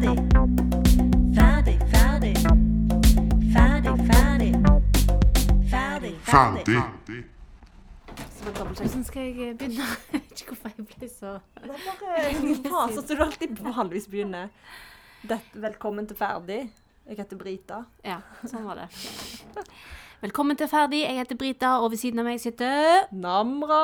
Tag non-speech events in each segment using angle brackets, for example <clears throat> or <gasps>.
Ferdig. Ferdig, ferdig. Ferdig, ferdig. Ferdig, Ferdig. Hvordan skal jeg begynne? <laughs> Jeg vet ikke hvorfor jeg ble så Det er bare <laughs> faser som du alltid vanligvis begynner. Velkommen til ferdig. Jeg heter Brita. Ja, sånn var det. <laughs> Velkommen til Ferdig. Jeg heter Brita, og ved siden av meg sitter Namra!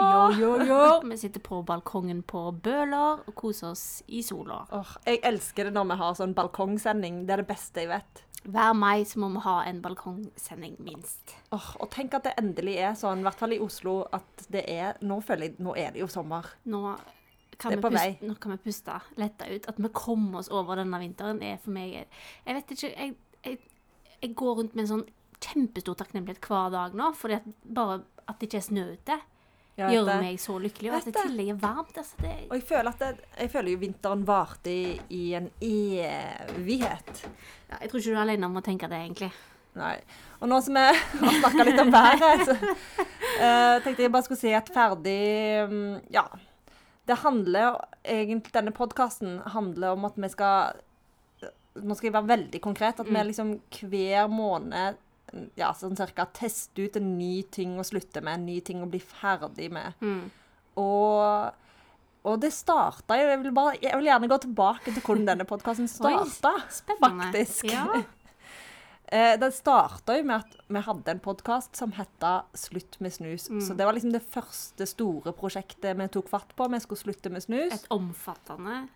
Jo, jo, jo. Vi sitter på balkongen på Bøler og koser oss i sola. Åh, jeg elsker det når vi har sånn balkongsending. Det er det beste jeg vet. Hver mai så må vi ha en balkongsending, minst. Åh, og tenk at det endelig er sånn, i hvert fall i Oslo, at det er Nå føler jeg Nå er det jo sommer. Nå kan, Det er vi på puste, nå kan vi puste letta ut. At vi kommer oss over denne vinteren, er for meg Jeg vet ikke Jeg, jeg, jeg går rundt med en sånn kjempestor takknemlighet hver dag nå, fordi bare at det ikke er snø ute, Jeg gjør meg så lykkelig. Og at det i tillegg er varmt. Altså, det, Og jeg føler, at det, jeg føler jo vinteren varte i, i en evighet. ja, jeg tror ikke du er alene om å tenke det, egentlig. Nei. Og nå som vi <laughs> har snakka litt om været, så uh, tenkte jeg bare skulle si at ferdig um, Ja. Det handler egentlig Denne podkasten handler om at vi skal Nå skal jeg være veldig konkret. At vi liksom hver måned ja, sånn cirka teste ut en ny ting å slutte med, en ny ting å bli ferdig med. Mm. Og, og det starta jo jeg jeg vil gjerne gå tilbake til hvordan denne podkasten <laughs> starta. Faktisk. Ja. <laughs> Eh, det starta jo med at vi hadde en podkast som heta 'Slutt med snus'. Mm. Så det var liksom det første store prosjektet vi tok fatt på. Vi skulle slutte med snus. Et omfattende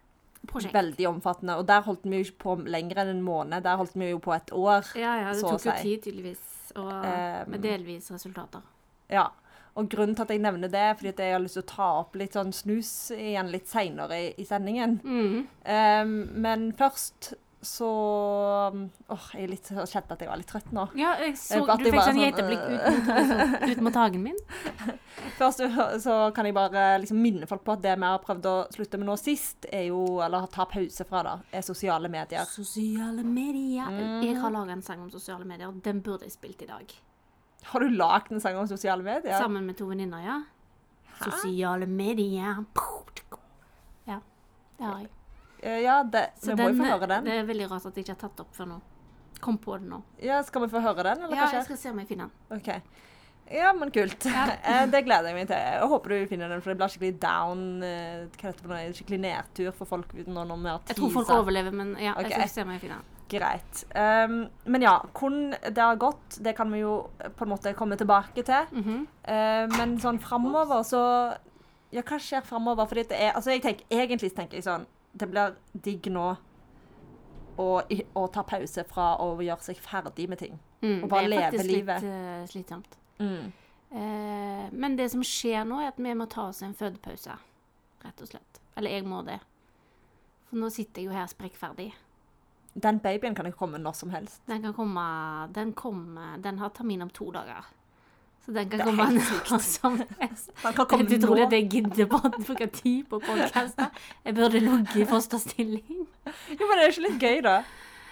prosjekt. Veldig omfattende. Og der holdt vi jo ikke på lenger enn en måned. Der holdt vi jo på et år. Ja, ja, det tok jo tid, tydeligvis. Og Um, med delvis resultater. Ja. Og grunnen til at jeg nevner det, er fordi at jeg har lyst til å ta opp litt sånn snus igjen litt seinere i, i sendingen. Mm. Um, men først så Åh, jeg er litt kjente kjent at jeg var litt trøtt nå. Ja, så, du fikk sånn sånn, geiteblikk <laughs> ut, mot- ut mot hagen min. <laughs> Først så kan jeg bare liksom minne folk på at det vi har prøvd å slutte med nå sist, er jo, eller ta pause fra, da, er sosiale medier. Sosiale medier. Mm. Jeg har laga en sang om sosiale medier. Den burde jeg spilt i dag. Har du lagd en sang om sosiale medier? Sammen med to venninner, ja. Sosiale medier. Ja, det har jeg. Eh, Ja, det, vi vi må jo få høre den. Det er veldig rart at jeg ikke har tatt opp før nå. Kom på det nå. Ja, Skal vi få høre den, eller Ja, hva jeg skal se om jeg finner den. Ok. Ja, men kult. Ja. <laughs> Eh, det gleder jeg meg til. Jeg håper du finner den, for det blir skikkelig down eh, Hva heter det? Skikkelig nedtur for folk nå når vi har Jeg tror folk overlever, men ja, okay. jeg skal se om jeg finner den. Greit. Um, men ja, hvordan det har gått, det kan vi jo på en måte komme tilbake til. Mm -hmm. uh, men sånn framover, så Ja, hva skjer framover? Fordi det er Altså, jeg tenker, egentlig tenker jeg sånn Det blir digg nå å, å ta pause fra å gjøre seg ferdig med ting. Mm, Og bare det er faktisk livet. litt uh, slitsomt. Mm. Eh, men det som skjer nå, er at vi må ta oss en fødepause. Rett og slett. Eller jeg må det. For nå sitter jeg jo her sprekkferdig. Den babyen kan ikke komme når som helst. Den kan komme Den kommer Den har termin om to dager. Så den kan komme helt når som helst. Er utrolig at jeg gidder på å bruke tid på podkaster. Jeg burde ligget i fosterstilling. Jo, men det er ikke litt gøy, da?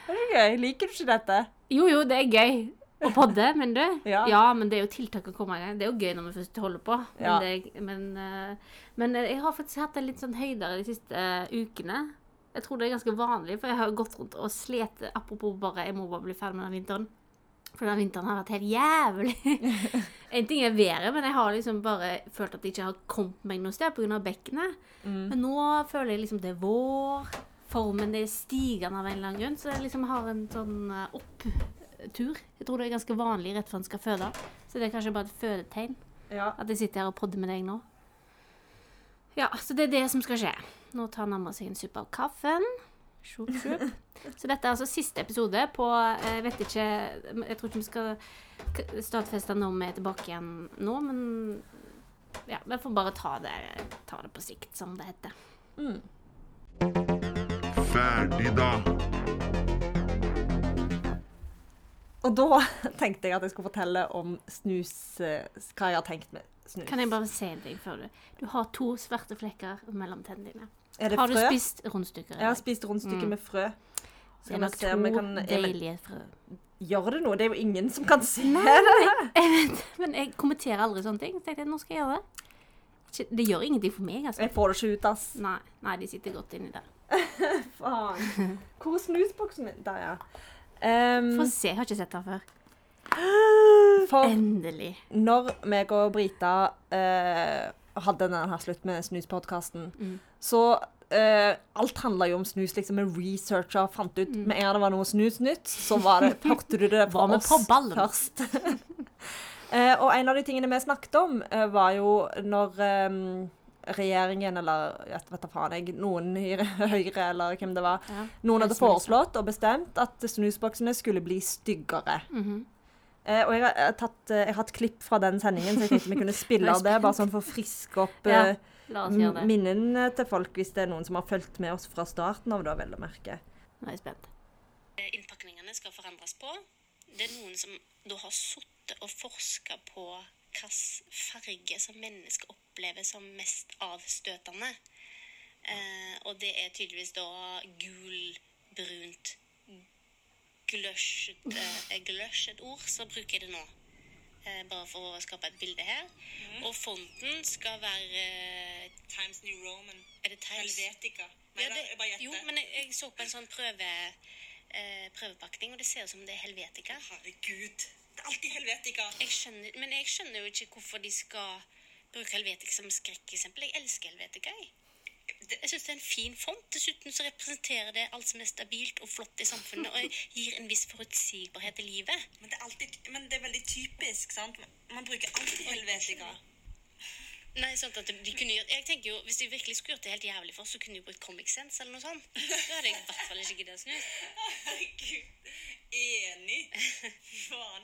Det er ikke gøy. Liker du ikke dette? Jo, jo, det er gøy å podde, men du <laughs> Ja. men det er jo tiltak å komme i gang. Det er jo gøy når vi først holder på. Men, Ja. det, men, eh, men eh, jeg har faktisk hatt det litt sånn høydere de siste eh, ukene. Jeg tror det er ganske vanlig, for jeg har gått rundt og slet Apropos bare, jeg må bare bli ferdig med den vinteren. For den vinteren har vært helt jævlig. <laughs> en ting er været, men jeg har liksom bare følt at jeg ikke har kommet meg noe sted pga. bekkenet. Mm. Men nå føler jeg liksom det er vår. Formen er stigende av en eller annen grunn, så jeg liksom har en sånn eh, opptur. Jeg tror det er ganske vanlig rett før en skal føde. Så det er kanskje bare et fødetegn Ja. at jeg sitter her og podder med deg nå. Ja, så det er det som skal skje. Nå tar Namma seg en suppe av kaffen. Sjup, sjup. <laughs> Så dette er altså siste episode på Jeg vet ikke Jeg tror ikke vi skal stadfeste når vi er tilbake igjen nå, men ja, vi får bare ta det, ta det på sikt, som det heter. Mm. Ferdig, da. Og da <laughs> tenkte jeg at jeg skulle fortelle om snus eh, Hva jeg har tenkt med snus. Kan jeg bare se en ting før du Du har to svarte flekker mellom tennene dine. Har du spist rundstykker? Jeg har spist rundstykker Mm. med frø. Det er nok to kan- deilige frø. Gjør det noe? Det er jo ingen som kan se Nei, det. <laughs> Jeg vet, men jeg kommenterer aldri sånne ting. Så tenkte jeg, nå skal jeg gjøre det. Det gjør ingenting for meg, altså. Jeg får det ikke ut, ass. Nei, nei de sitter godt inni der. <laughs> Faen. Hvor er snusboksen min? Der, ja. Um, Få se, jeg har ikke sett den før. <gasps> for Endelig. når meg og Brita eh, hadde denne slutt med snuspodkasten, Mm. så eh, Alt handla jo om snus. liksom Vi researcha og fant ut Med en gang det var noe snusnytt, så var det, hørte du det <laughs> fra Mm. Oss på ballen? først. <laughs> Eh, og en av de tingene vi snakket om, eh, var jo når eh, regjeringen, eller vet da faen jeg, noen i <laughs> Høyre, eller hvem det var, Ja. noen hadde foreslått og bestemt at snusboksene skulle bli styggere. Mhm. Eh, og jeg har, jeg, har tatt, eh, jeg har hatt klipp fra den sendingen, så jeg tenkte vi kunne spille av det. Bare sånn for å friske opp Ja, eh, minnene til folk, hvis det er noen som har fulgt med oss fra starten av, da, vel å merke. Nå er jeg spent. innpakningene skal forandres på. Det er noen som da har sittet og forska på hvilken farge som mennesker opplever som mest avstøtende. Eh, og det er tydeligvis da gul, brunt, gløsj eh, gløsj et ord, så bruker jeg det nå. Eh, bare for å skape et bilde her. Og fonten skal være eh, Times New Roman. Er det Times? Helvetica. Nei, Ja, da, jeg bare det, jo, men jeg, jeg så på en sånn prøve, eh, prøvepakning, og det ser ut som det er Helvetica. Herregud. Det er alltid Helvetica. Jeg skjønner, men jeg skjønner jo ikke hvorfor de skal bruke Helvetica som skrekkeksempel. Jeg elsker Helvetica. Jeg, Det- jeg syns det er en fin font. Dessuten så representerer det alt som er stabilt og flott i samfunnet, og gir en viss forutsigbarhet i livet. Men det er, alltid, men det er veldig typisk, sant? Man, man bruker alltid helvetika. Nei, sånn at de kunne gjort, jeg tenker jo, Hvis de virkelig skulle gjort det helt jævlig for, oss, så kunne de brukt Comic Sense eller noe sånt. Da hadde jeg i hvert fall ikke giddet å snu. <laughs> Herregud. Enig. Faen.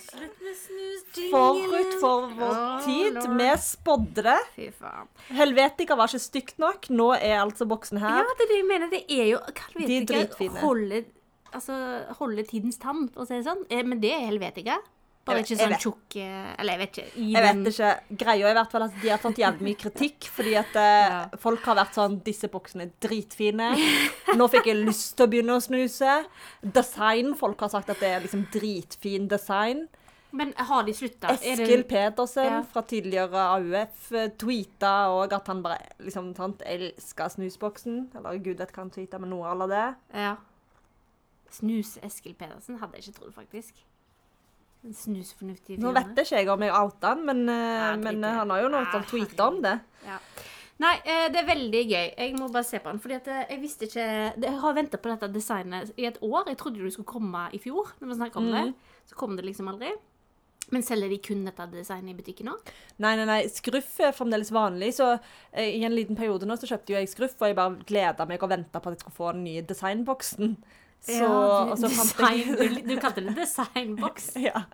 Slutt med snus, Forut for vår tid. Vi spådde det. Fy faen. Helvetica var ikke stygt nok. Nå er altså boksen Ja, her. det er det jeg mener. Det er jo Helvetika holder, altså, holder tidens tann, for å si det sånn. Eh, Men det er Helvetica. Bare ikke sånn tjukk eh, Eller jeg vet ikke. Jeg vet ikke. Greia er i hvert fall at de har fått jævlig mye kritikk, fordi at eh, <laughs> Ja. folk har vært sånn Disse boksene er dritfine. <laughs> Nå fikk jeg lyst til å begynne å snuse. Design. Folk har sagt at det er liksom dritfin design. Men har de slutta? Eskil Pedersen Ja. fra tidligere AUF eh, tweeta òg at han bare liksom sant, elska snusboksen. Eller gud vet hva han tweeta, men noe av det. Ja. Snus-Eskil Pedersen hadde jeg ikke trodd, faktisk. En snusfornuftig. Nå vet jeg ikke om jeg outa han, men, eh, Ja, men eh, han har jo noe Ja, tweeta om det. Ja. Nei, eh, det er veldig gøy. Jeg må bare se på den. Fordi jeg visste ikke Jeg har venta på dette designet i et år. Jeg trodde det skulle komme i fjor. når vi snakket om det. Så kom det liksom aldri. Men selger de kun dette designet i butikken òg? Nei, nei, nei, skruff er fremdeles vanlig, så i en liten periode nå så kjøpte jeg skruff, og jeg bare gleda meg og venta på at jeg skulle få den nye designboksen. Så, du, så fant design, jeg du, du kalte det designboks. <laughs> ja.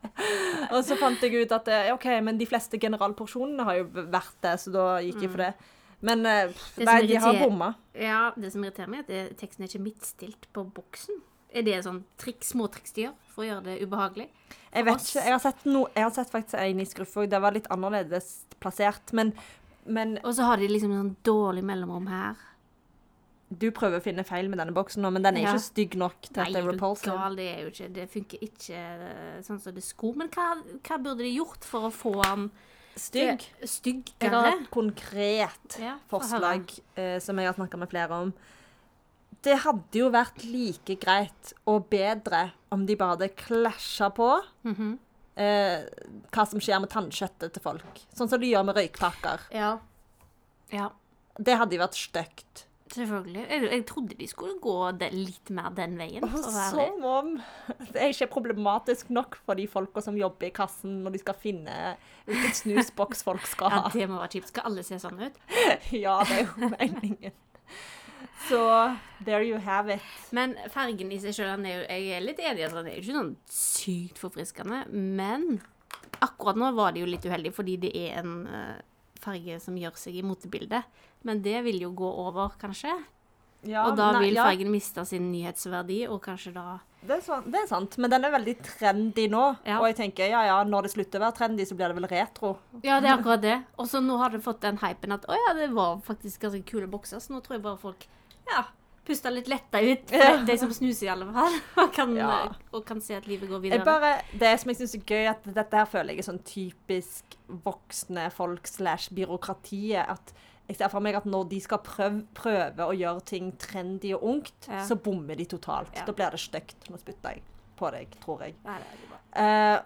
Og så fant jeg ut at eh, OK, men de fleste generalporsjonene har jo vært det, så da gikk jeg for det. Men eh, pff, Det nei, de har bomma. Ja, det som irriterer meg, er at teksten er ikke midtstilt på boksen. Er det sånn triks, småtriks de gjør for å gjøre det ubehagelig? Jeg vet ikke. Jeg har sett, no, jeg har sett faktisk en i skruff òg. Det var litt annerledes plassert. Men, men Og så har de liksom sånn dårlig mellomrom her. Du prøver å finne feil med denne boksen nå, men den er Ja. ikke stygg nok til Nei, at det er repulsive. gal, det er jo ikke Det funker ikke eh, sånn som det skulle. Men hva, hva burde de gjort for å få den Stygg. styggere? Jeg har et konkret Ja, forslag eh, som jeg har snakka med flere om. Det hadde jo vært like greit og bedre om de bare hadde klasja på Mhm. eh, hva som skjer med tannkjøttet til folk. Sånn som de gjør med røykpakker. Ja. ja. Det hadde jo vært stygt. Selvfølgelig. Jeg, jeg trodde de skulle gå litt mer den veien. Som om det er ikke problematisk nok for de folka som jobber i kassen når de skal finne hvilken snusboks <laughs> folk skal Ja, ha. det må være kjipt. Skal alle se sånn ut? <laughs> Ja, det er jo meningen. Så there you have it. Men fargen i seg sjøl, jeg er litt enig i at den er ikke sånn sykt forfriskende. Men akkurat nå var det jo litt uheldig, fordi det er en eh, farge som gjør seg i motebildet. Men det vil jo gå over, kanskje. Ja, og da nei, vil ja, fargen miste sin nyhetsverdi, og kanskje da det, er sant, det er sant, men den er veldig trendy nå. Ja. Og jeg tenker, ja ja, når det slutter å være trendy, så blir det vel retro. Ja, det er akkurat det. Og så nå har det fått den hypen at å ja, det var faktisk ganske kule bokser, så nå tror jeg bare folk ja, puster litt letta ut. Ja. De som snuser, i alle fall. <laughs> Og kan, Ja. og kan se at livet går videre. bare, det som jeg syns er gøy, at dette her føler jeg er sånn typisk voksne folk slash byråkratiet. At Jeg ser for meg at når de skal prøve, prøve å gjøre ting trendy og ungt, Ja. så bommer de totalt. Ja. Da blir det stygt. Nå spytter jeg på deg, tror jeg. Ja, det er veldig bra. Eh,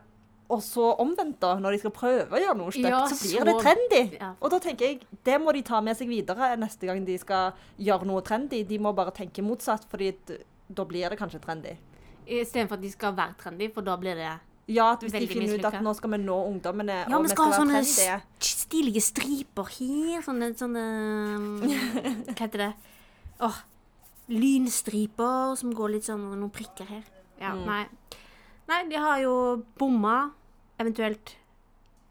og så omvendt, da. Når de skal prøve å gjøre noe stygt, Ja, så blir så- det trendy. Ja. Og da tenker jeg, det må de ta med seg videre neste gang de skal gjøre noe trendy. De må bare tenke motsatt, fordi da blir det kanskje trendy. Istedenfor at de skal være trendy, for da blir det Ja, at hvis Veldig de finner ut at nå skal vi nå ungdommene, Ja, vi skal, skal ha sånne stilige striper her. Sånne, sånne Hva heter det? Åh, lynstriper som går litt sånn noen prikker her. Ja, Mm. nei. Nei, de har jo bomma, eventuelt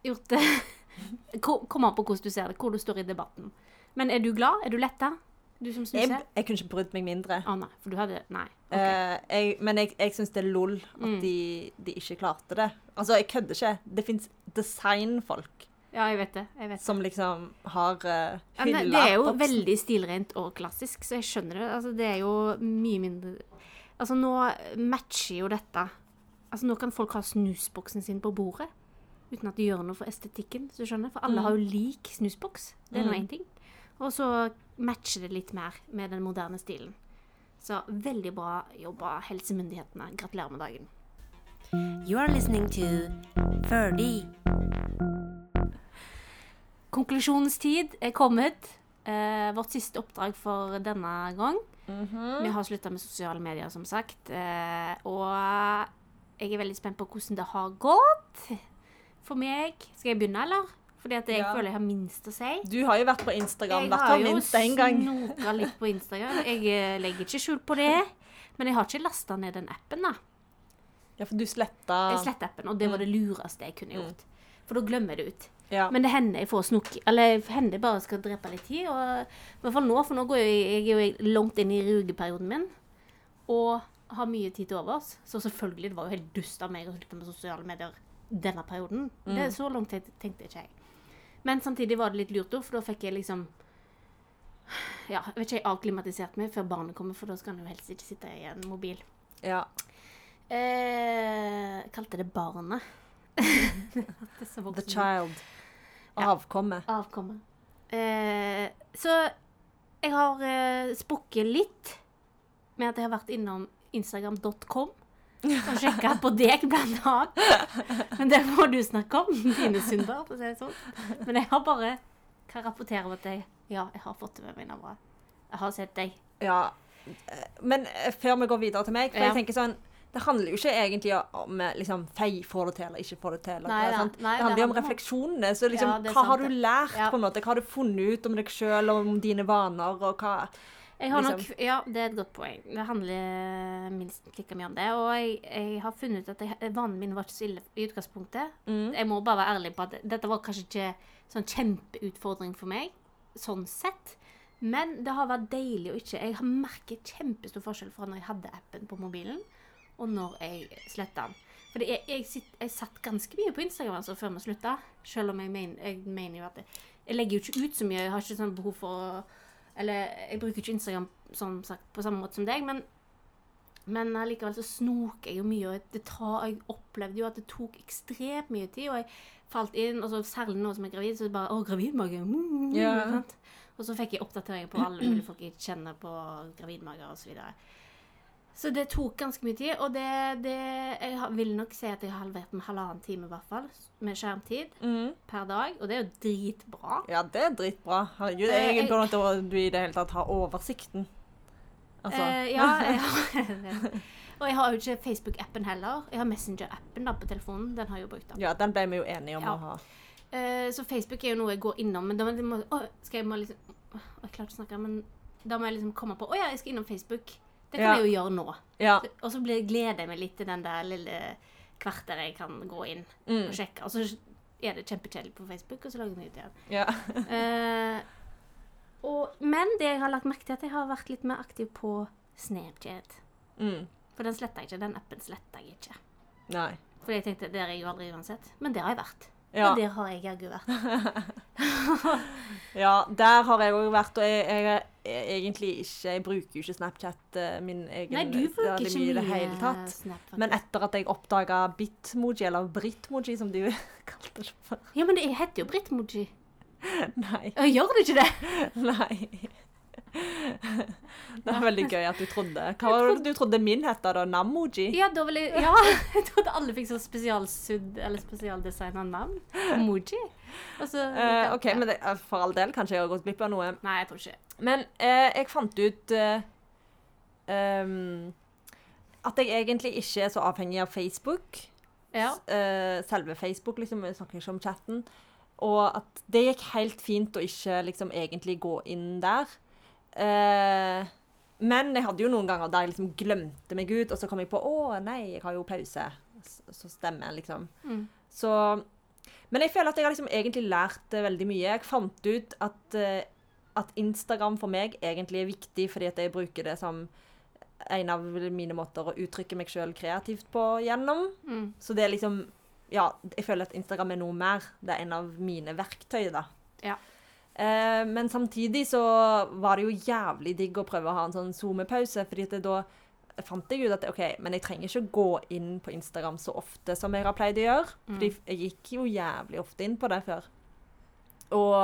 gjort det <laughs> Ko- Kom an på hvordan du ser det, hvor du står i debatten. Men er du glad? Er du letta? Du som Jeg, snuser? jeg kunne ikke brydd meg mindre. Å nei, for du hadde Nei. Okay. Uh, jeg, men jeg, jeg syns det er lol at Mm. de, de ikke klarte det. Altså, jeg kødder ikke. Det fins designfolk Ja, jeg vet det. Jeg vet som liksom har uh, Ja, men det er jo boksen. veldig stilrent og klassisk, så jeg skjønner det. Altså, det er jo mye mindre Altså, nå matcher jo dette Altså, nå kan folk ha snusboksen sin på bordet uten at det gjør noe for estetikken, så skjønner? For alle har jo lik snusboks. Det er nå Mm. én ting. Og så matcher det litt mer med den moderne stilen. Så veldig bra jobba, helsemyndighetene. Gratulerer med dagen. You are listening to Ferdy. Konklusjonens tid er kommet. Eh, vårt siste oppdrag for denne gang. Mhm. Vi har slutta med sosiale medier, som sagt. Eh, og jeg er veldig spent på hvordan det har gått for meg. Skal jeg begynne, eller? Fordi at jeg Ja. føler jeg har minst å si. Du har jo vært på Instagram Jeg har jo snoka litt på Instagram. Jeg eh, legger ikke skjul på det. Men jeg har ikke lasta ned den appen, da. Ja, for du sletta Jeg sletta appen, og det var det lureste jeg kunne gjort. For da glemmer jeg det ut. ja. Men det hender jeg får snok Eller det hender jeg bare skal drepe litt tid. Og, I hvert fall nå, for nå går jeg, jeg er jo langt inn i rugeperioden min. Og har mye tid til overs. Så selvfølgelig, det var jo helt dust av meg å slutte med sosiale medier denne perioden. Det er Så langt tenkte ikke jeg. Men samtidig var det litt lurt for da fikk jeg liksom Ja, jeg vet ikke, jeg avklimatiserte meg før barnet kommer, for da skal han jo helst ikke sitte i en mobil. ja. Eh, kalte det barnet. <laughs> Det The child. child. Ja. Avkommet. avkomme. Eh, så jeg har eh, sprukket litt med at jeg har vært innom instagram.com og sjekka på deg, blant annet. Men det må du snakke om. Dine synder, for å si det sånn. Men jeg har bare kan rapportere om at jeg, ja, jeg har fått det med meg, Navra. Jeg har sett deg. Ja. Eh, Men eh, før vi går videre til meg, for Ja. jeg tenker sånn Det handler jo ikke egentlig om eh, liksom, fei får det til eller ikke får det til. Eller, Nei, det? Nei, det handler jo om refleksjonene. Så liksom, Ja, hva sant har du lært, Ja. på en måte? Hva har du funnet ut om deg sjøl og om dine vaner, og hva Jeg har nok, Liksom. ja, det er et godt poeng. Det handler minst like mye om det. Og jeg, jeg har funnet ut at jeg, vanene mine var ikke så ille i utgangspunktet. Mm. Jeg må bare være ærlig på at dette var kanskje ikke sånn kjempeutfordring for meg, sånn sett. Men det har vært deilig å ikke Jeg har merket kjempestor forskjell fra når jeg hadde appen på mobilen, og når jeg sletta den. For jeg, jeg, sitt, jeg satt ganske mye på Instagram altså, før vi slutta, selv om jeg, mener, jeg mener jo at jeg, jeg legger jo ikke ut så mye. Jeg har ikke sånn behov for å Eller jeg bruker ikke Instagram som sagt, på samme måte som deg, men men likevel så snoker jeg jo mye, og det tar, jeg opplevde jo at det tok ekstremt mye tid. Og jeg falt inn, og så særlig nå som jeg er gravid, så bare Å, gravidmage! Mm, yeah. Og så fikk jeg oppdateringer på alle mulige folk jeg kjenner på gravidmager osv. Så, videre. Så det tok ganske mye tid, og det, det Jeg vil nok si at jeg har halvert med halvannen time, i hvert fall, med skjermtid Mm. per dag, og det er jo dritbra. Ja, det er dritbra. Herregud, Eh, jeg er imponert over at du i det hele tatt har oversikten. Altså, Eh, ja, <laughs> jeg har, <laughs> og jeg har jo ikke Facebook-appen heller. Jeg har Messenger-appen på telefonen. Den har jeg jo brukt. da. ja, den ble vi jo enige om Ja. å ha. Eh, så Facebook er jo noe jeg går innom. Men da må, må, å, skal jeg må liksom å, Jeg klarer ikke å snakke, men da må jeg liksom komme på Å ja, jeg skal innom Facebook. Det kan Ja. jeg jo gjøre nå. Ja. Og så gleder jeg meg litt til den der lille kvarter jeg kan gå inn Mm. og sjekke. Og så er det kjempekjedelig på Facebook, og så lager jeg ut igjen. ja. uh, <laughs> og, men det jeg har lagt merke til, at jeg har vært litt mer aktiv på Snapchat. Mm. For den sletter jeg ikke. Den appen sletter jeg ikke. Nei. Fordi jeg tenkte der er jeg jo aldri uansett. Men der har jeg vært. Ja. Og der har jeg jaggu vært. <laughs> <laughs> ja, der har jeg òg vært, og jeg, jeg jeg, egentlig ikke Jeg bruker jo ikke Snapchat eh, min egen Nei, du bruker ikke mye i det hele tatt. Snap. Men etter at jeg oppdaga Bitmoji, eller Britmoji som du <laughs> kalte det for Ja, men det heter jo Britmoji. <laughs> Nei. Gjør du ikke det? Nei. <laughs> Det er veldig gøy at du trodde. Hva var det du trodde min het da? Namoji? Ja, da ville, Ja, <laughs> jeg trodde alle fikk sånn spesialsudd eller spesialdesigna navn. Moji. Og så Eh, OK, men det, for all del, kanskje jeg har gått glipp av noe. Nei, jeg tror ikke. Men uh, jeg fant ut uh, um, at jeg egentlig ikke er så avhengig av Facebook. Ja. Eh, selve Facebook, liksom. Jeg snakker ikke om chatten. Og at det gikk helt fint å ikke liksom egentlig gå inn der. Eh, men jeg hadde jo noen ganger der jeg liksom glemte meg ut, og så kom jeg på å nei, jeg har jo pause. Så stemmer liksom. Mm. Så Men jeg føler at jeg har liksom egentlig lært eh, veldig mye. Jeg fant ut at, eh, at Instagram for meg egentlig er viktig fordi at jeg bruker det som en av mine måter å uttrykke meg sjøl kreativt på gjennom. Mm. Så det er liksom Ja, jeg føler at Instagram er noe mer. Det er en av mine verktøy, da. Ja. Eh, men samtidig så var det jo jævlig digg å prøve å ha en sånn SoMe-pause, fordi det da fant jeg ut at OK, men jeg trenger ikke gå inn på Instagram så ofte som jeg har pleid å gjøre. Fordi jeg gikk jo jævlig ofte inn på det før. Og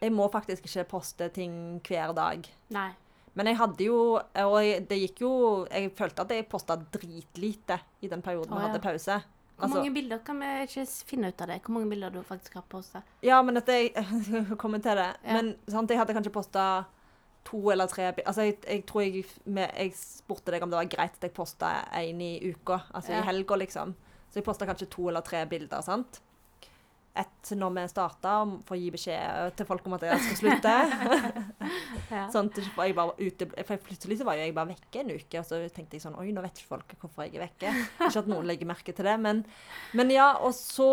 jeg må faktisk ikke poste ting hver dag. Nei. Men jeg hadde jo Og det gikk jo Jeg følte at jeg posta dritlite i den perioden vi vi ja. hadde pause. Hvor Altså- mange bilder kan vi ikke finne ut av det? Hvor mange bilder du faktisk har posta? Ja, men dette Jeg <laughs> til det. Ja. Men sant, jeg hadde kanskje posta to eller tre. Altså, jeg, jeg tror jeg Jeg spurte deg om det var greit at jeg posta én i uka. Altså Ja. i helga, liksom. Så jeg posta kanskje to eller tre bilder, sant. Ett når vi starta, for å gi beskjed til folk om at jeg skal slutte. <laughs> Ja. Sånn at jeg bare ute For plutselig så var jo jeg bare vekke en uke, og så tenkte jeg sånn Oi, nå vet ikke folk hvorfor jeg er vekke. <laughs> Ikke at noen legger merke til det, men, men ja. Og så,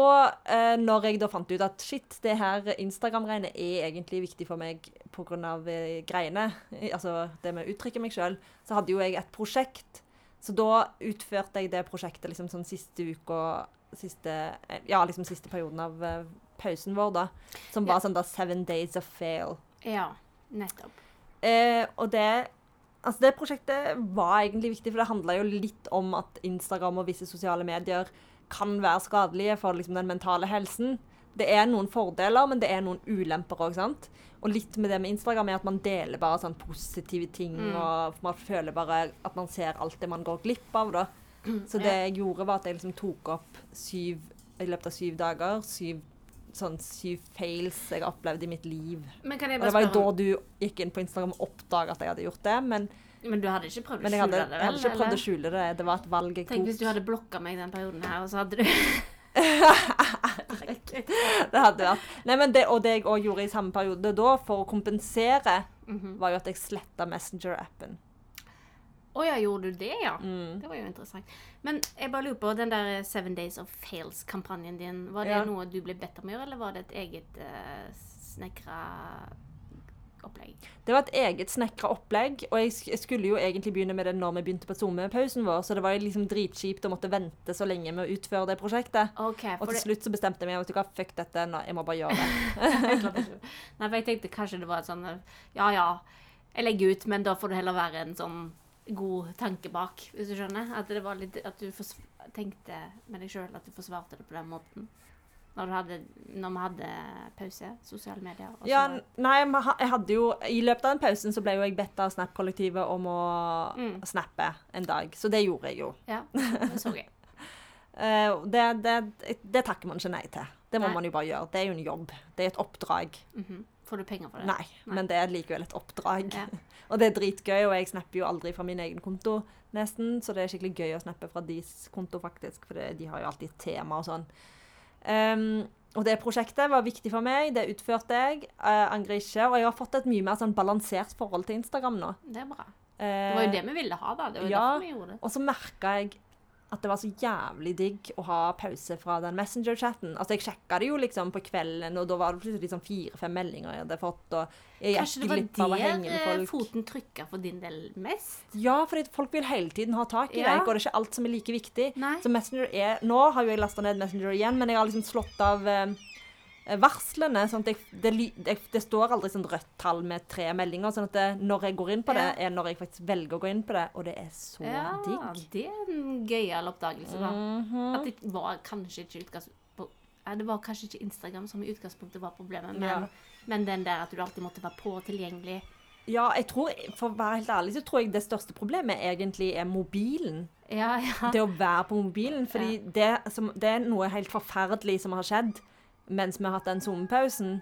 eh, når jeg da fant ut at shit, det her Instagram-greiene er egentlig viktig for meg pga. Eh, greiene, altså det med å uttrykke meg sjøl, så hadde jo jeg et prosjekt. Så da utførte jeg det prosjektet liksom sånn siste uka Siste, eh, ja, liksom siste perioden av uh, pausen vår, da. Som Ja. var sånn da Seven Days of Fail. ja. Nettopp. Eh, og det Altså, det prosjektet var egentlig viktig, for det handla jo litt om at Instagram og visse sosiale medier kan være skadelige for liksom, den mentale helsen. Det er noen fordeler, men det er noen ulemper òg, sant. Og litt med det med Instagram er at man deler bare sånn positive ting, Mm. og man føler bare at man ser alt det man går glipp av, da. <clears throat> Så det jeg gjorde, var at jeg liksom tok opp syv i løpet av syv dager. Syv sånn syv fails jeg har opplevd i mitt liv. Men kan jeg Og det var jo da du gikk inn på Instagram og oppdaga at jeg hadde gjort det. Men, Men du hadde ikke prøvd å skjule hadde, det, jeg hadde ikke prøvd eller? å skjule det. Det var et valg jeg Tenk hvis du hadde blokka meg den perioden her, og så hadde du <laughs> Det hadde vært. Nei, men det, og det jeg òg gjorde i samme periode da, for å kompensere, Mhm. var jo at jeg sletta Messenger-appen. Å ja, gjorde du det, ja? Mm. Det var jo interessant. Men jeg bare lurer på, den der Seven Days of Fails-kampanjen din, var det Ja. noe du ble bedt om å gjøre, eller var det et eget uh, snekra opplegg? Det var et eget snekra opplegg, og jeg, sk- jeg skulle jo egentlig begynne med det når vi begynte på sommerpausen vår, så det var liksom dritkjipt å måtte vente så lenge med å utføre det prosjektet. Okay, Og til det, slutt så bestemte jeg meg vet du hva, fuck dette, nå, jeg må bare gjøre det. <laughs> Nei, for jeg tenkte kanskje det var et sånn eh, Ja, ja, jeg legger ut, men da får det heller være en sånn god tanke bak, hvis du skjønner? At det var litt At du tenkte med deg sjøl at du forsvarte det på den måten. Når, du hadde, når vi hadde pause, sosiale medier. Ja, nei, jeg hadde jo I løpet av den pausen så ble jo jeg bedt av Snap-kollektivet om å Mm. snappe en dag. Så det gjorde jeg jo. ja, <laughs> det så jeg. Eh, det, det, det takker man ikke nei til. Det må Nei. man jo bare gjøre. Det er jo en jobb. Det er et oppdrag. Mhm. Får du penger for det? Nei, Nei. men det er likevel et oppdrag. Ja. <laughs> Og det er dritgøy, og jeg snapper jo aldri fra min egen konto, nesten. Så det er skikkelig gøy å snappe fra deres konto, faktisk. For de har jo alltid tema og sånn. Um, og det prosjektet var viktig for meg. Det utførte jeg. Uh, angrer ikke. Og jeg har fått et mye mer sånn balansert forhold til Instagram nå. Det er bra. Eh, Det var jo det vi ville ha, da. Det var jo ja. derfor vi gjorde det. Og så merka jeg at det var så jævlig digg å ha pause fra den Messenger-chatten. Altså, jeg sjekka det jo liksom på kvelden, og da var det plutselig sånn fire-fem meldinger jeg hadde fått, og jeg Kanskje det var der med folk. foten trykka for din del mest? Ja, fordi folk vil hele tiden ha tak i Ja. deg, og det er ikke alt som er like viktig. Nei. Så Messenger er Nå har jo jeg lasta ned Messenger igjen, men jeg har liksom slått av eh, varslene. sånn at jeg, det, jeg, det, står aldri sånn rødt tall med tre meldinger. sånn at det, når jeg går inn på det, Ja. er når jeg faktisk velger å gå inn på det, og det er så Ja, digg. det er en gøyal oppdagelse, da. Mhm. At det var kanskje ikke utgangspunktet, Det var kanskje ikke Instagram som i utgangspunktet var problemet, men, Ja. men den der at du alltid måtte være på og tilgjengelig. Ja, jeg tror, for å være helt ærlig, så tror jeg det største problemet egentlig er mobilen. Ja, ja. Det å være på mobilen. Fordi det, som, det er noe helt forferdelig som har skjedd mens vi har hatt den sommerpausen.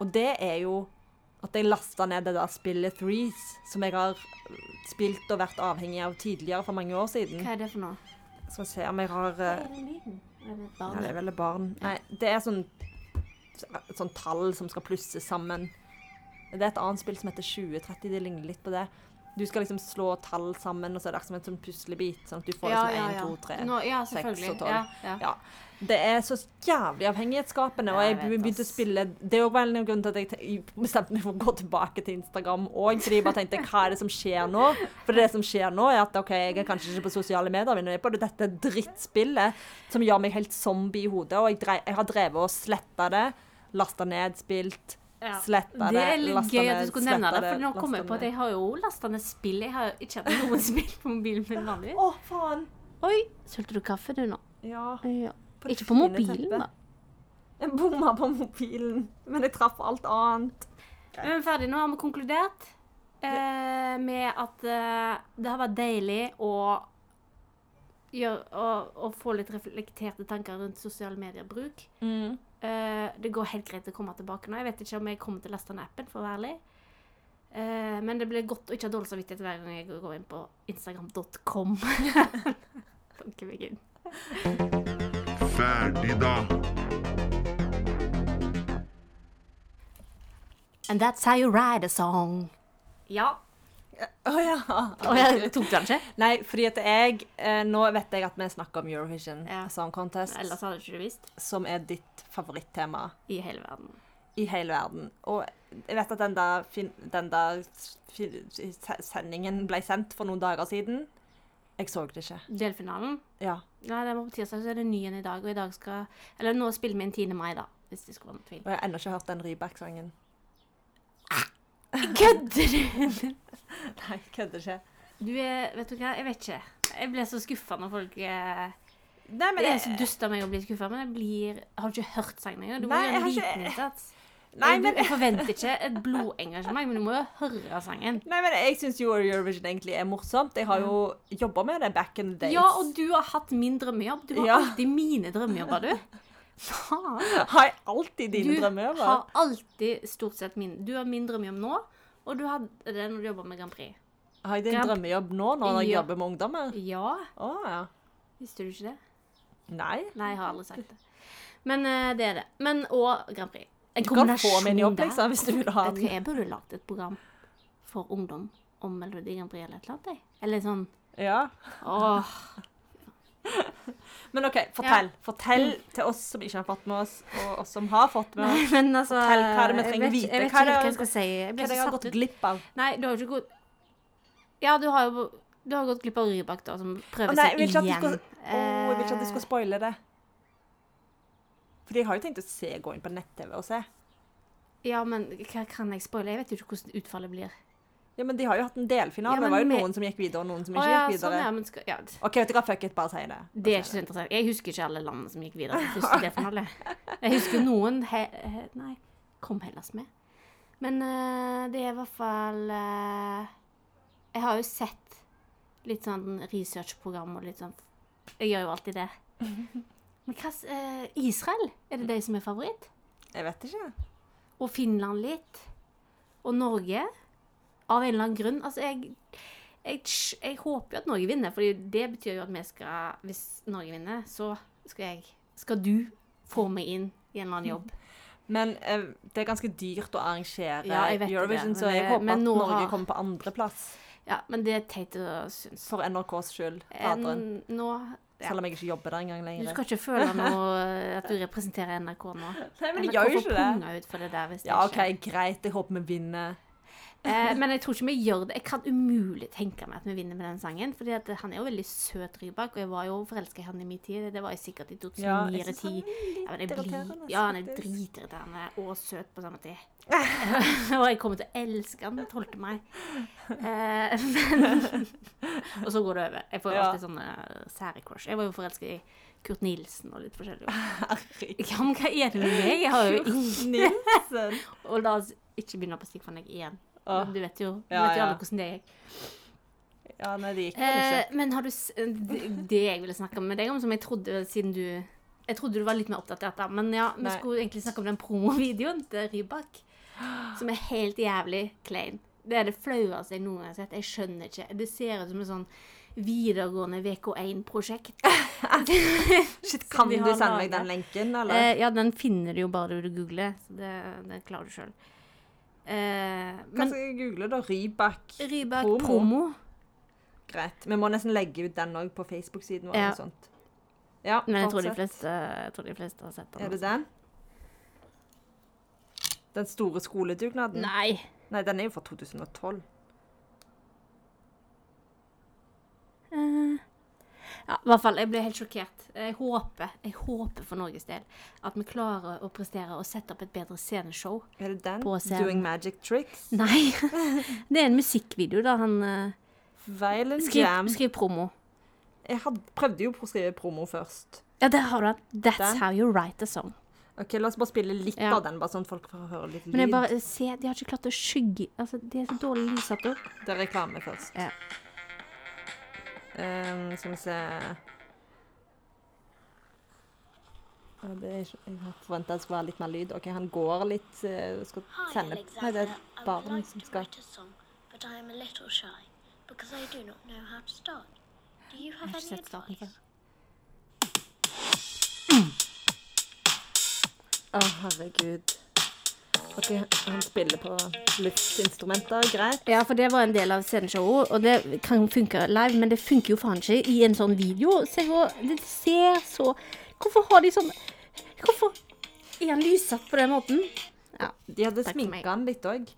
Og det er jo at jeg lasta ned det der spillet Threes, som jeg har spilt og vært avhengig av tidligere for mange år siden. Hva er det for noe? Skal vi se om jeg har Hva Er det lyden? Er det Ja, barn? det er vel et barn. Nei, det er sånn, sånn tall som skal plusses sammen. Det er et annet spill som heter 2030. Det ligner litt på det. Du skal liksom slå tall sammen, og så er det som en sånn puslebit. Sånn at du får liksom 1, 2, 3, Nå, ja, 6 og 12. Ja, ja. Ja. Det er så jævlig avhengighetsskapende, og jeg jeg begynte å spille Det er òg en grunn til at jeg te- bestemte meg for å gå tilbake til Instagram òg, fordi jeg bare tenkte hva er det som skjer nå? For det som skjer nå, er at OK, jeg er kanskje ikke på sosiale medier, men jeg er på dette drittspillet som gjør meg helt zombie i hodet, og jeg, drev, jeg har drevet og sletta det, lasta ned, spilt, Ja. sletta det, Det er litt gøy at du skulle nevne det, for nå kommer jeg på at jeg har jo lasta ned spill. Jeg har jo ikke hatt noen <laughs> spill på mobilen min vanligvis. Å, faen! Oi, sølte du kaffe du nå? Ja. Ja. På Ikke på mobilen, teppet. da. Jeg bomma på mobilen, men jeg traff alt annet. Men vi er ferdig. Nå har vi konkludert eh, med at eh, det har vært deilig å, gjøre, å, å få litt reflekterte tanker rundt sosiale medier-bruk. Mm. Eh, det går helt greit å komme tilbake nå. Jeg vet ikke om jeg kommer til å laste ned appen, for å være ærlig. Uh, men det blir godt å ikke ha dårlig samvittighet hver gang jeg går inn på instagram.com. Tanker <laughs> meg inn. Ferdig da. And that's how you write a song. Ja. Å ja. Oh, jeg tok den ikke. Nei, fordi at jeg eh, Nå vet jeg at vi snakker om Eurovision Ja. Song Contest, Ellers hadde du visst. som er ditt favorittema I hele verden. i hele verden. Og jeg vet at den der, fin den der sendingen ble sendt for noen dager siden. Jeg så det ikke. Delfinalen. Ja. Nei, det var på tirsdag, så er det ny en i dag. Og i dag skal Eller nå spiller vi inn 10. mai, da. Hvis det skulle være noen tvil. Og jeg har ennå ikke hørt den Rybak-sangen. Kødder du?! Nei, kødder ikke. Du er Vet du hva, jeg vet ikke. Jeg ble så skuffa når folk eh, Nei, men Det er så dust av meg å bli skuffa, men jeg blir Har ikke hørt sangen engang? Du må Nei, gjøre jeg en har liten ikke- innsats. Nei, jeg, men- jeg forventer ikke et blodengasjement, men du må jo høre sangen. Nei, men jeg syns jo Eurovision egentlig er morsomt. Jeg har jo jobba med det back in the days. Ja, og du har hatt min drømmejobb. Du har Ja. alltid mine drømmejobber, du. Faen. Har jeg alltid dine Du drømmer? har alltid stort sett min Du har min drømmejobb nå, og du hadde det når du jobba med Grand Prix. Har jeg din Grand- drømmejobb nå, når jeg Ja. jobber med ungdommer? Ja. Å ja. Visste du ikke det? Nei. Nei, jeg har aldri sagt det. Men uh, det er det. Men og Grand Prix. En Du kan få min jobb, liksom, hvis du vil ha den. Jeg burde lagd et program for ungdom om Melodi Grand Prix eller et eller annet. Eller sånn Ja. Åh. <laughs> Men OK, fortell. Fortell til oss som ikke har fått med oss, og oss som har fått med oss. Nei, altså Fortell hva er det vi trenger å vite. Jeg vet er ikke hva, hva jeg skal si. Jeg Hva er jeg har gått glipp av? Nei, du har jo ikke gått Ja, du har jo du har gått glipp av Rybak, da, som prøver Å, nei, seg igjen. skal, Å, jeg vil ikke at du skal Eh, spoile det. Fordi jeg har jo tenkt å se, gå inn på nett-TV og se. Ja, men hva kan jeg spoile? Jeg vet jo ikke hvordan utfallet blir. Ja, men de har jo hatt en delfinale. Ja, det var jo noen som gikk videre, og noen som Å ikke ja, gikk sånn, videre. ja, men skal, ja. OK, vet du hva, fuck it, bare si det. Det er ikke så interessant. Jeg husker ikke alle landene som gikk videre <laughs> til første delfinale. Jeg husker noen he, he, Nei, kom Hellas med. Men uh, det er i hvert fall uh, Jeg har jo sett litt sånn researchprogram og litt sånn Jeg gjør jo alltid det. <laughs> Men hva eh, Israel? Er det de som er favoritt? Jeg vet ikke. Og Finland litt. Og Norge. Av en eller annen grunn. Altså, jeg, jeg, jeg håper jo at Norge vinner, for det betyr jo at vi skal Hvis Norge vinner, så skal jeg Skal du få meg inn i en eller annen jobb. Men eh, det er ganske dyrt å arrangere Ja, jeg vet det, Eurovision, så jeg det- håper at Norge har- kommer på andreplass. Ja, men det er teit å synes. For NRKs skyld. En, nå ja. Selv om jeg ikke jobber der engang Du lenger. skal ikke føle noe at du representerer NRK nå. Nei, men jeg gjør jo ikke det. ut for det der hvis det Ja, ikke OK, greit. Jeg håper vi vinner. Eh, men jeg tror ikke vi gjør det. Jeg kan umulig tenke meg at vi vinner med den sangen. Fordi han er jo veldig søt, Rybak, og jeg var jo forelska i han i min tid. Det var jeg sikkert i 2009 Ja, jeg eller synes han er Ja, blir, irriterende, ja, han er dritirriterende og søt på samme tid. <laughs> og jeg kommer til å elske han 12. mai. Eh, men, <laughs> og så går det over. Jeg får jo alltid sånne sære crush. Jeg var jo forelska i Kurt Nilsen og litt forskjellig. <laughs> Herregud. Ja, men hva er det med meg? Jeg har jo ingen Nilsen. Og la oss ikke begynne på stikkvannet igjen. Åh. Du vet jo, du Ja, vet jo ja. alle hvordan det gikk. Ja, nei, det gikk vel ikke. Eh, men har du det, det jeg ville snakke med deg om, som jeg trodde siden du Jeg trodde du var litt mer oppdatert da. men ja, vi Nei. skulle egentlig snakke om den promovideoen til Rybak. Som er helt jævlig klein. Det er det flaueste jeg noen gang har sett. Jeg skjønner ikke. Det ser ut som en sånn videregående VK1-prosjekt. <laughs> Shit, kan du sende meg den lenken, eller? Eh, ja, den finner du jo bare du googler, så det, det klarer du sjøl. Eh, men jeg google, da? Rybak. Rybak promo? promo. Greit. Vi må nesten legge ut den òg på Facebook-siden vår. Ja. eller sånt. Ja, Men jeg tror, de fleste, jeg tror de fleste har sett den. Er det den? Den store skoledugnaden? Nei. Nei, den er jo fra 2012. Eh, ja, i hvert fall. Jeg ble helt sjokkert. Jeg håper, jeg håper for Norges del at vi klarer å prestere og sette opp et bedre sceneshow. Er det den? Doing Magic Tricks? Nei. <laughs> det er en musikkvideo der han uh, Violent skriver, Jam. skriver promo. Jeg had, prøvde jo på å skrive promo først. Ja, der har du den. That's Den. how you write a song. Ok, La oss bare spille litt Ja. av den, bare sånn at folk får høre litt lyd. Men jeg bare se, de har ikke klart å skygge Altså, det er så dårlig lyssatt òg. Det er reklame først. Ja. Ehm, skal vi se Ja, det er ikke, Jeg forventa det skulle være litt mer lyd. OK, han går litt uh, Skal Hi, sende Nei, det er et barn like som skal but I am a little shy because I do not know how to start. Do you have har ikke any sett starten advice? før. Å, herregud. OK, han spiller på luftinstrumenter. Greit. Ja, for det var en del av sceneshowet, og det kan funke live, men det funker jo faen ikke i en sånn video. Se hvor Det ser så Hvorfor har de sånn Hvorfor er han lyssatt på den måten? Ja. De hadde sminka han litt òg.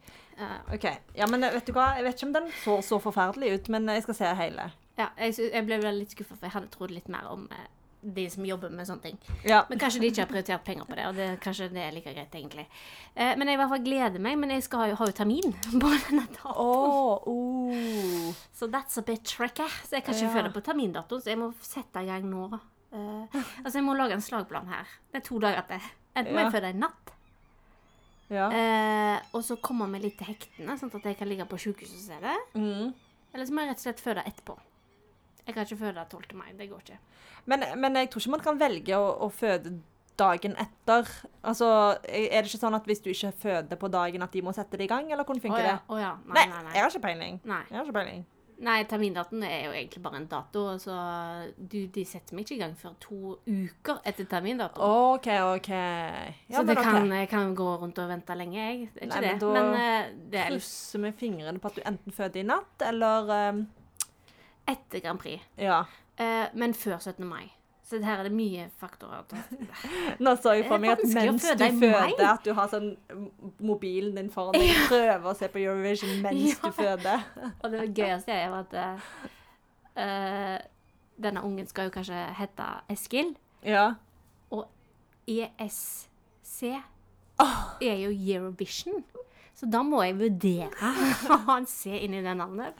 OK. Ja, men vet du hva? Jeg vet ikke om den så så forferdelig ut, men jeg skal se hele. ja jeg, jeg ble litt skuffa, for jeg hadde trodd litt mer om eh, de som jobber med sånne ting. Ja. Men kanskje de ikke har prioritert penger på det, og det, kanskje det er like greit, egentlig. Eh, men jeg i hvert fall gleder meg. Men jeg skal ha, jo- ha jo termin <laughs> på denne datoen. oh. Så that's a bit tricky. Så jeg kan ikke Ja. følge på termindatoen, så jeg må sette i gang nå. Eh, altså, jeg må lage en slagplan her. Det er to dager til. Enten må jeg føde i natt, Ja. eh, og så kommer vi litt til hektene, sånn at jeg kan ligge på sjukehuset og se det. Mm. Eller så må jeg rett og slett føde etterpå. Jeg kan ikke føde 12. mai. Det går ikke. Men, men jeg tror ikke man kan velge å, å føde dagen etter. Altså, Er det ikke sånn at hvis du ikke føder på dagen, at de må sette det i gang, eller hvordan funker ja. det? å ja. Nei, Nei, nei, nei. jeg har ikke peiling. Nei. Jeg har ikke peiling. Nei, termindatoen er jo egentlig bare en dato, så du, de setter meg ikke i gang før to uker etter termindato. OK, OK. Ja, så det kan, jeg kan gå rundt og vente lenge, jeg. Det er ikke Nei, men det. da Men eh, det er Krysse med fingrene på at du enten føder i natt, eller um, etter Grand Prix. Ja. Eh, men før 17. mai. Så her er det mye faktorer. <laughs> Nå så jeg for meg at mens du føder, at du har sånn mobilen din foran deg, <laughs> prøver å se på Eurovision mens Ja. du føder. Og det gøyeste er jo at eh, denne ungen skal jo kanskje hete Eskil. Ja. Og ESC er jo Eurovision. Så da må jeg vurdere <laughs> hva han ser inni det navnet.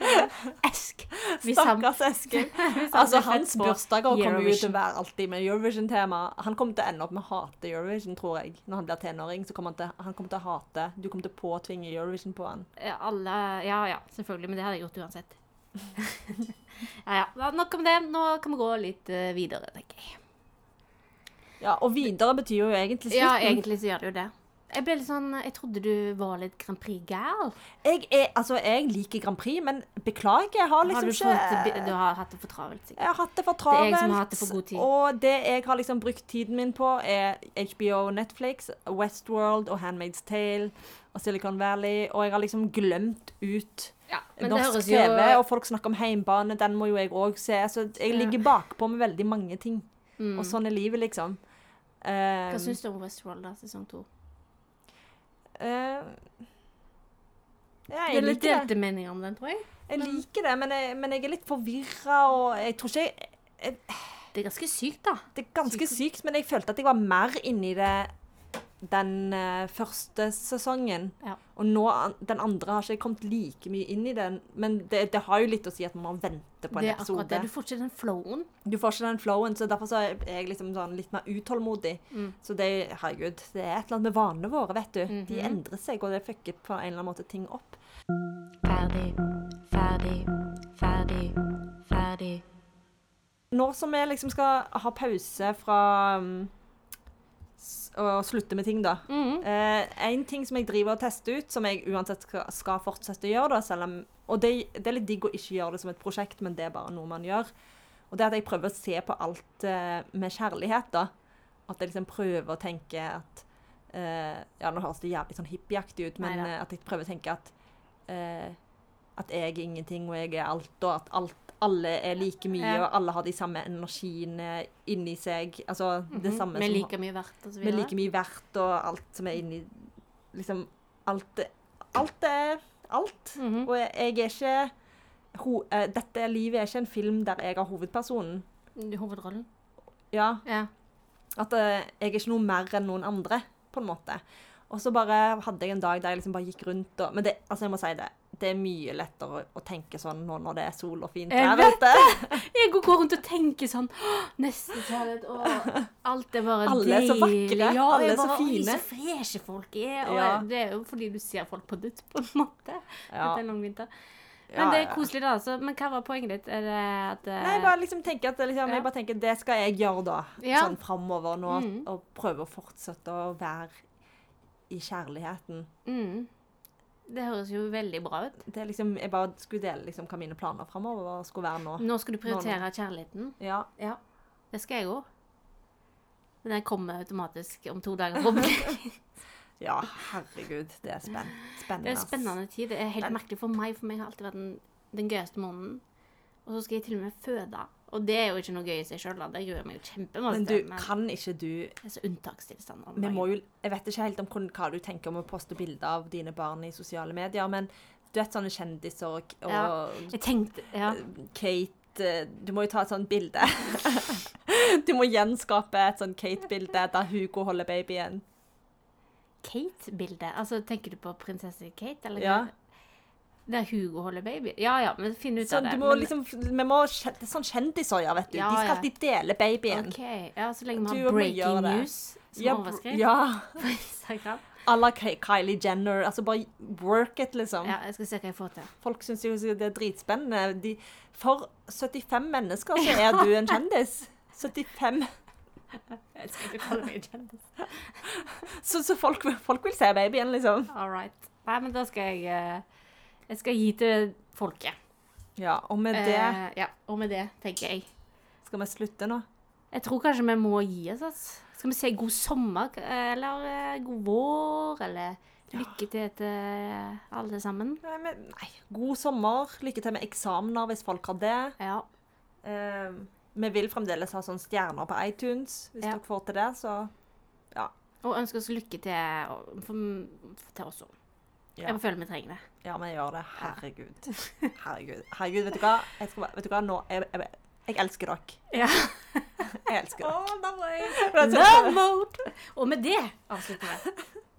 Esk. Stakkars <laughs> Eskil. Altså, hans bursdager kommer jo til å være alltid med Eurovision-tema. Han kommer til å ende opp med å hate Eurovision, tror jeg. Når han blir tenåring, så kommer han til, han kommer til å hate Du kommer til å påtvinge Eurovision på han. Alle, ja, ja, selvfølgelig. Men det hadde jeg gjort uansett. <laughs> ja, ja. Nok om det. Nå kan vi gå litt eh, videre, tenker jeg. Ja, og videre betyr jo egentlig slutten. Ja, egentlig så gjør det jo det. Jeg ble litt sånn Jeg trodde du var litt Grand Prix-gal. Jeg, er, altså, jeg liker Grand Prix, men beklager, jeg har Har liksom du, ikke fått, du har hatt det for travelt, sikkert. Jeg har hatt det for Det er jeg som har hatt det for god tid. Og det jeg har liksom brukt tiden min på, er HBO, Netflix, Westworld og Handmaid's Tale og Silicon Valley. Og jeg har liksom glemt ut Ja, norsk jo TV, og folk snakker om heimbane, den må jo jeg òg se. Så jeg ligger bakpå med veldig mange ting. mm. Og sånn er livet, liksom. Hva Um, syns du om Westworld, da, sesong to? Eh, ja, Det er jeg litt delte meninger om den, tror jeg. Jeg liker det, men jeg, men jeg er litt forvirra, og jeg tror ikke jeg, jeg Det er ganske sykt, da. Det er ganske sykt, men jeg følte at jeg var mer inni det den eh, første sesongen. Ja. Og nå, den andre har ikke kommet like mye inn i den, men det, det har jo litt å si at man må vente på en Det er akkurat det. Du får ikke den flowen. Du får ikke den flowen, så derfor så er jeg liksom sånn litt mer utålmodig. Mm. Så det, herregud, det er et eller annet med vanene våre, vet du. De Mhm. endrer seg, og det fucker på en eller annen måte ting opp. ferdig, ferdig, ferdig, ferdig. Nå som vi liksom skal ha pause fra um, å slutte med ting, da. Mm. Eh, en ting som jeg driver og tester ut, som jeg uansett skal, fortsette å gjøre, da, selv om Og det, det er litt digg å ikke gjøre det som et prosjekt, men det er bare noe man gjør. Og det er at jeg prøver å se på alt eh, med kjærlighet, da. At jeg liksom prøver å tenke at eh, Ja, nå høres det jævlig sånn hippieaktig ut, men eh, at jeg prøver å tenke at eh, At jeg er ingenting, og jeg er alt, og at alt, alle er like mye, og alle har de samme energiene inni seg. Altså det samme Vi som like mye verdt, og så vi er like mye verdt, og alt som er inni Liksom alt er- Alt er alt. Mhm. Og jeg, jeg er ikke ho, uh, Dette livet er ikke en film der jeg har hovedpersonen. Hovedrollen. Ja, Ja. At uh, jeg er ikke noe mer enn noen andre, på en måte. Og så bare hadde jeg en dag der jeg liksom bare gikk rundt og Men det, altså jeg må si det. Det er mye lettere å, tenke sånn nå når det er sol og fint vær ute. Jeg går rundt og tenker sånn Neste kjærlighet og Alt er bare Alle er så deilig. vakre, Ja, alle er så bare, Oi, fine. så freshe folk er. Og Ja. det er jo fordi du ser folk på nytt, på en måte. Ja. Etter en lang vinter. Ja, Men det er koselig, da. Så, Men hva var poenget ditt? Er det at eh, Nei, bare liksom tenker at liksom, Ja. jeg bare tenker, det skal jeg gjøre da, Ja. sånn framover nå, Mm. og prøve å fortsette å være i kjærligheten. mm, Det høres jo veldig bra ut. Det er liksom, jeg bare skulle dele liksom hva mine planer framover skulle være nå. Nå skal du prioritere kjærligheten. Ja, Ja, det skal jeg òg. Men den kommer automatisk om to dager. <laughs> ja herregud, det er spenn, spennende. Det er en spennende tid. Det er helt merkelig for meg, for meg har alltid vært den, den gøyeste måneden. Og så skal jeg til og med føde. Og det er jo ikke noe gøy i seg sjøl, det gruer meg jo kjempemasse Men du. Men kan ikke du det er så unntakstilstand. Vi må jo Jeg vet ikke helt om hva du tenker om å poste bilder av dine barn i sosiale medier, men du vet sånne kjendiser og, og Ja. Jeg tenkte Ja. Kate eh, Du må jo ta et sånt bilde. <laughs> du må gjenskape et sånt Kate-bilde der Hugo holder babyen. Kate-bilde. Altså, tenker du på prinsesse Kate? Eller Ja. Der Hugo holder baby? Ja ja, men finn ut så av det. du må Men- liksom, vi må, det er sånn kjendiser, ja, vet du. Ja, De skal alltid dele babyen. OK. Ja, så lenge vi har breaking news som Ja, overskrift ja. <laughs> på Instagram. À la Kylie Jenner. Altså bare work it, liksom. Ja, jeg skal se hva jeg får til. Folk syns jo det er dritspennende. De, for 75 mennesker så er du en <laughs> kjendis. 75. Jeg skal ikke kalle meg kjendis. <laughs> Så, så folk, folk vil se babyen, liksom. All right. Nei, men da skal jeg eh, Jeg skal gi til folket. Ja, og med det Eh, ja, og med det tenker jeg skal vi slutte nå. Jeg tror kanskje vi må gi oss. Altså. Skal vi si god sommer, eller eh, god vår, eller lykke til til alle sammen? Nei, men, nei. God sommer. Lykke til med eksamener hvis folk har det. Ja. Eh, vi vil fremdeles ha sånne stjerner på iTunes. Hvis Ja. dere får til det, så Og ønsker oss lykke til, til oss òg. Ja. Jeg føler vi trenger det. Ja, vi gjør det. Herregud. <laughs> Herregud, Herregud vet du hva? Jeg skal, vet du hva? Nå, jeg, jeg, jeg elsker dere. Ja. Jeg elsker dere. da var jeg Love Love mode! Og med det avslutter vi. <laughs>